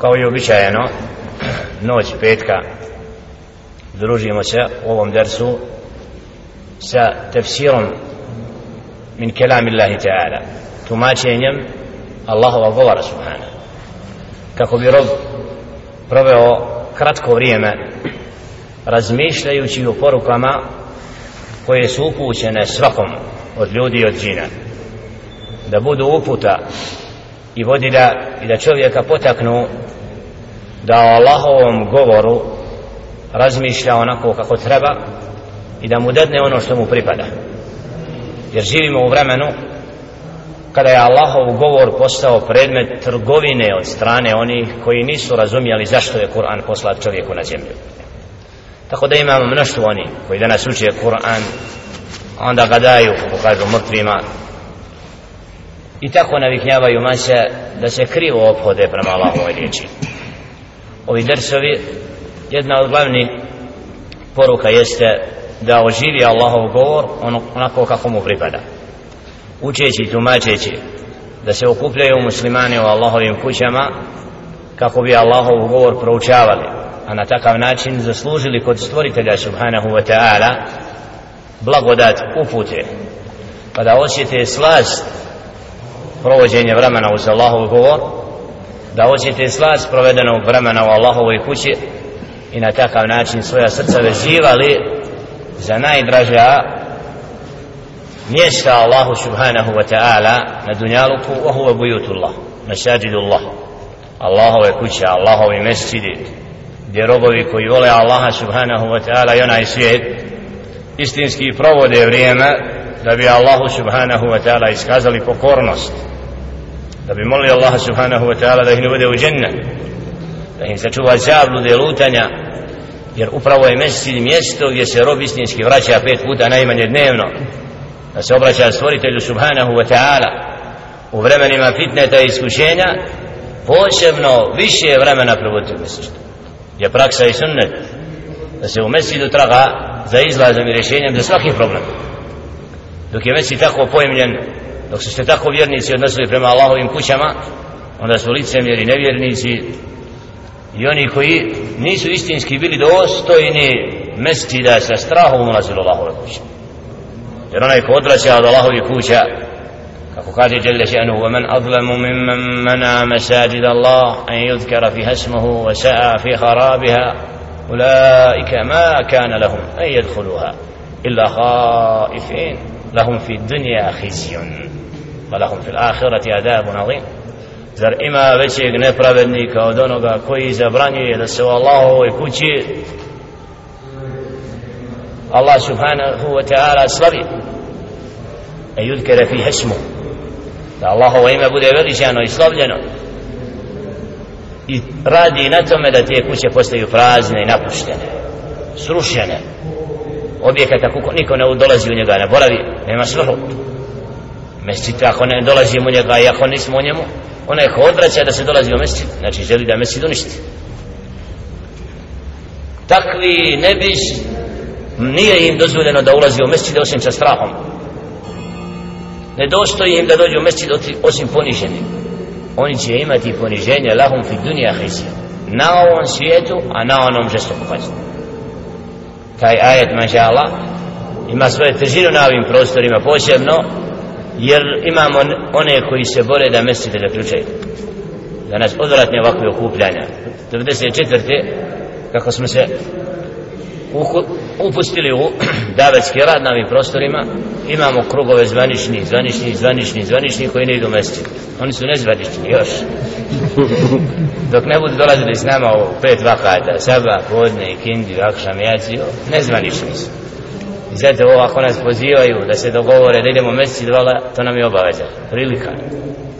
kao i običajeno noć petka družimo se u ovom dersu sa tefsirom min kelam Allahi ta'ala tumačenjem Allahova govora subhana kako bi rob proveo kratko vrijeme razmišljajući o porukama koje su upućene svakom od ljudi i od džina da budu uputa i vodilja i da čovjeka potaknu da o Allahovom govoru razmišlja onako kako treba i da mu dadne ono što mu pripada. Jer živimo u vremenu kada je Allahov govor postao predmet trgovine od strane onih koji nisu razumijali zašto je Kur'an poslat čovjeku na zemlju. Tako da imamo mnoštvo oni koji danas uče Kur'an onda ga daju kako kažu mrtvima i tako naviknjavaju mase da se krivo ophode prema Allahovoj riječi. Ovi dersovi jedna od glavnih poruka jeste da oživi Allahov govor ono- onako kako mu pripada. Učeći i tumačeći da se okupljaju muslimani u Allahovim kućama kako bi Allahov govor proučavali a na takav način zaslužili kod stvoritelja subhanahu wa ta'ala blagodat upute pa da osjete slast provođenje vremena uz Allahov govor da hoćete slast provedenog vremena u Allahovoj kući i na takav način svoja srca vezivali za najdraža mjesta Allahu subhanahu wa ta'ala na dunjaluku wa huwa bujutullah masajidullah Allahove kuće, Allahovi mesčidi gdje robovi koji vole Allaha subhanahu wa ta'ala i onaj svijet istinski provode vrijeme da bi Allahu subhanahu wa ta'ala iskazali pokornost da bi molili Allaha subhanahu wa ta'ala da ih ne bude u džennet da im sačuva zablude lutanja jer upravo je mesecid mjesto gdje se rob istinski vraća pet puta najmanje dnevno da se obraća stvoritelju subhanahu wa ta'ala u vremenima fitneta i iskušenja posebno više vremena provoditi u mjesečidu je praksa i sunnet da se u mesidu traga za izlazom i rješenjem za svaki problem. Dok je mesid tako pojemljen dok su se tako vjernici odnosili prema Allahovim kućama onda su licemjeri nevjernici i oni koji nisu istinski bili dostojni mesida sa strahom ulazili Allahove kuće jer onaj ko odvraća od Allahovih kuća kako kaže Jelle še'nu ومن أظلم ممن منع مساجد الله أن يذكر فيها اسمه وسعى في خرابها أولئك ما كان لهم أن يدخلوها إلا خائفين lahum fi dunja hizijun wa lahum fi l'akhirati adabu nazim zar ima većeg nepravednika od onoga koji zabranjuje da se u Allahovoj kući Allah subhanahu wa ta'ala slavi. E, A yudkara fi hismu da Allahovo ime bude veličano i slavljeno. I radi na tome da te kuće postaju prazne i napuštene srušene objekata kuko niko ne dolazi u njega ne boravi nema svrhu. Mesčit ako ne dolazi u njega i ako nismo u njemu onaj ko odvraća da se dolazi u mesčit znači želi da mesčit uništi. Takvi ne bi nije im dozvoljeno da ulazi u mesčit osim sa strahom. Ne dostoji im da dođu u mesčit osim poniženi oni će imati poniženje lahum fi dunija hizja na ovom svijetu a na onom žestoku kaznu taj ajet mažala ima svoje težinu na ovim prostorima posebno jer imamo one koji se bore da mesite da ključaju da nas odvratne ovakve okupljanja 94. kako smo se upustili u davetski rad na ovim prostorima. Imamo krugove zvanični, zvanični, zvanični, zvanični koji ne idu mesti oni su nezvanični još. Dok ne budu dolazili s nama u pet vakata saba, podne, kindi, akšam, jacio nezvanični su. I zato ovo ako nas pozivaju da se dogovore da idemo mesti dvala to nam je obaveza, prilika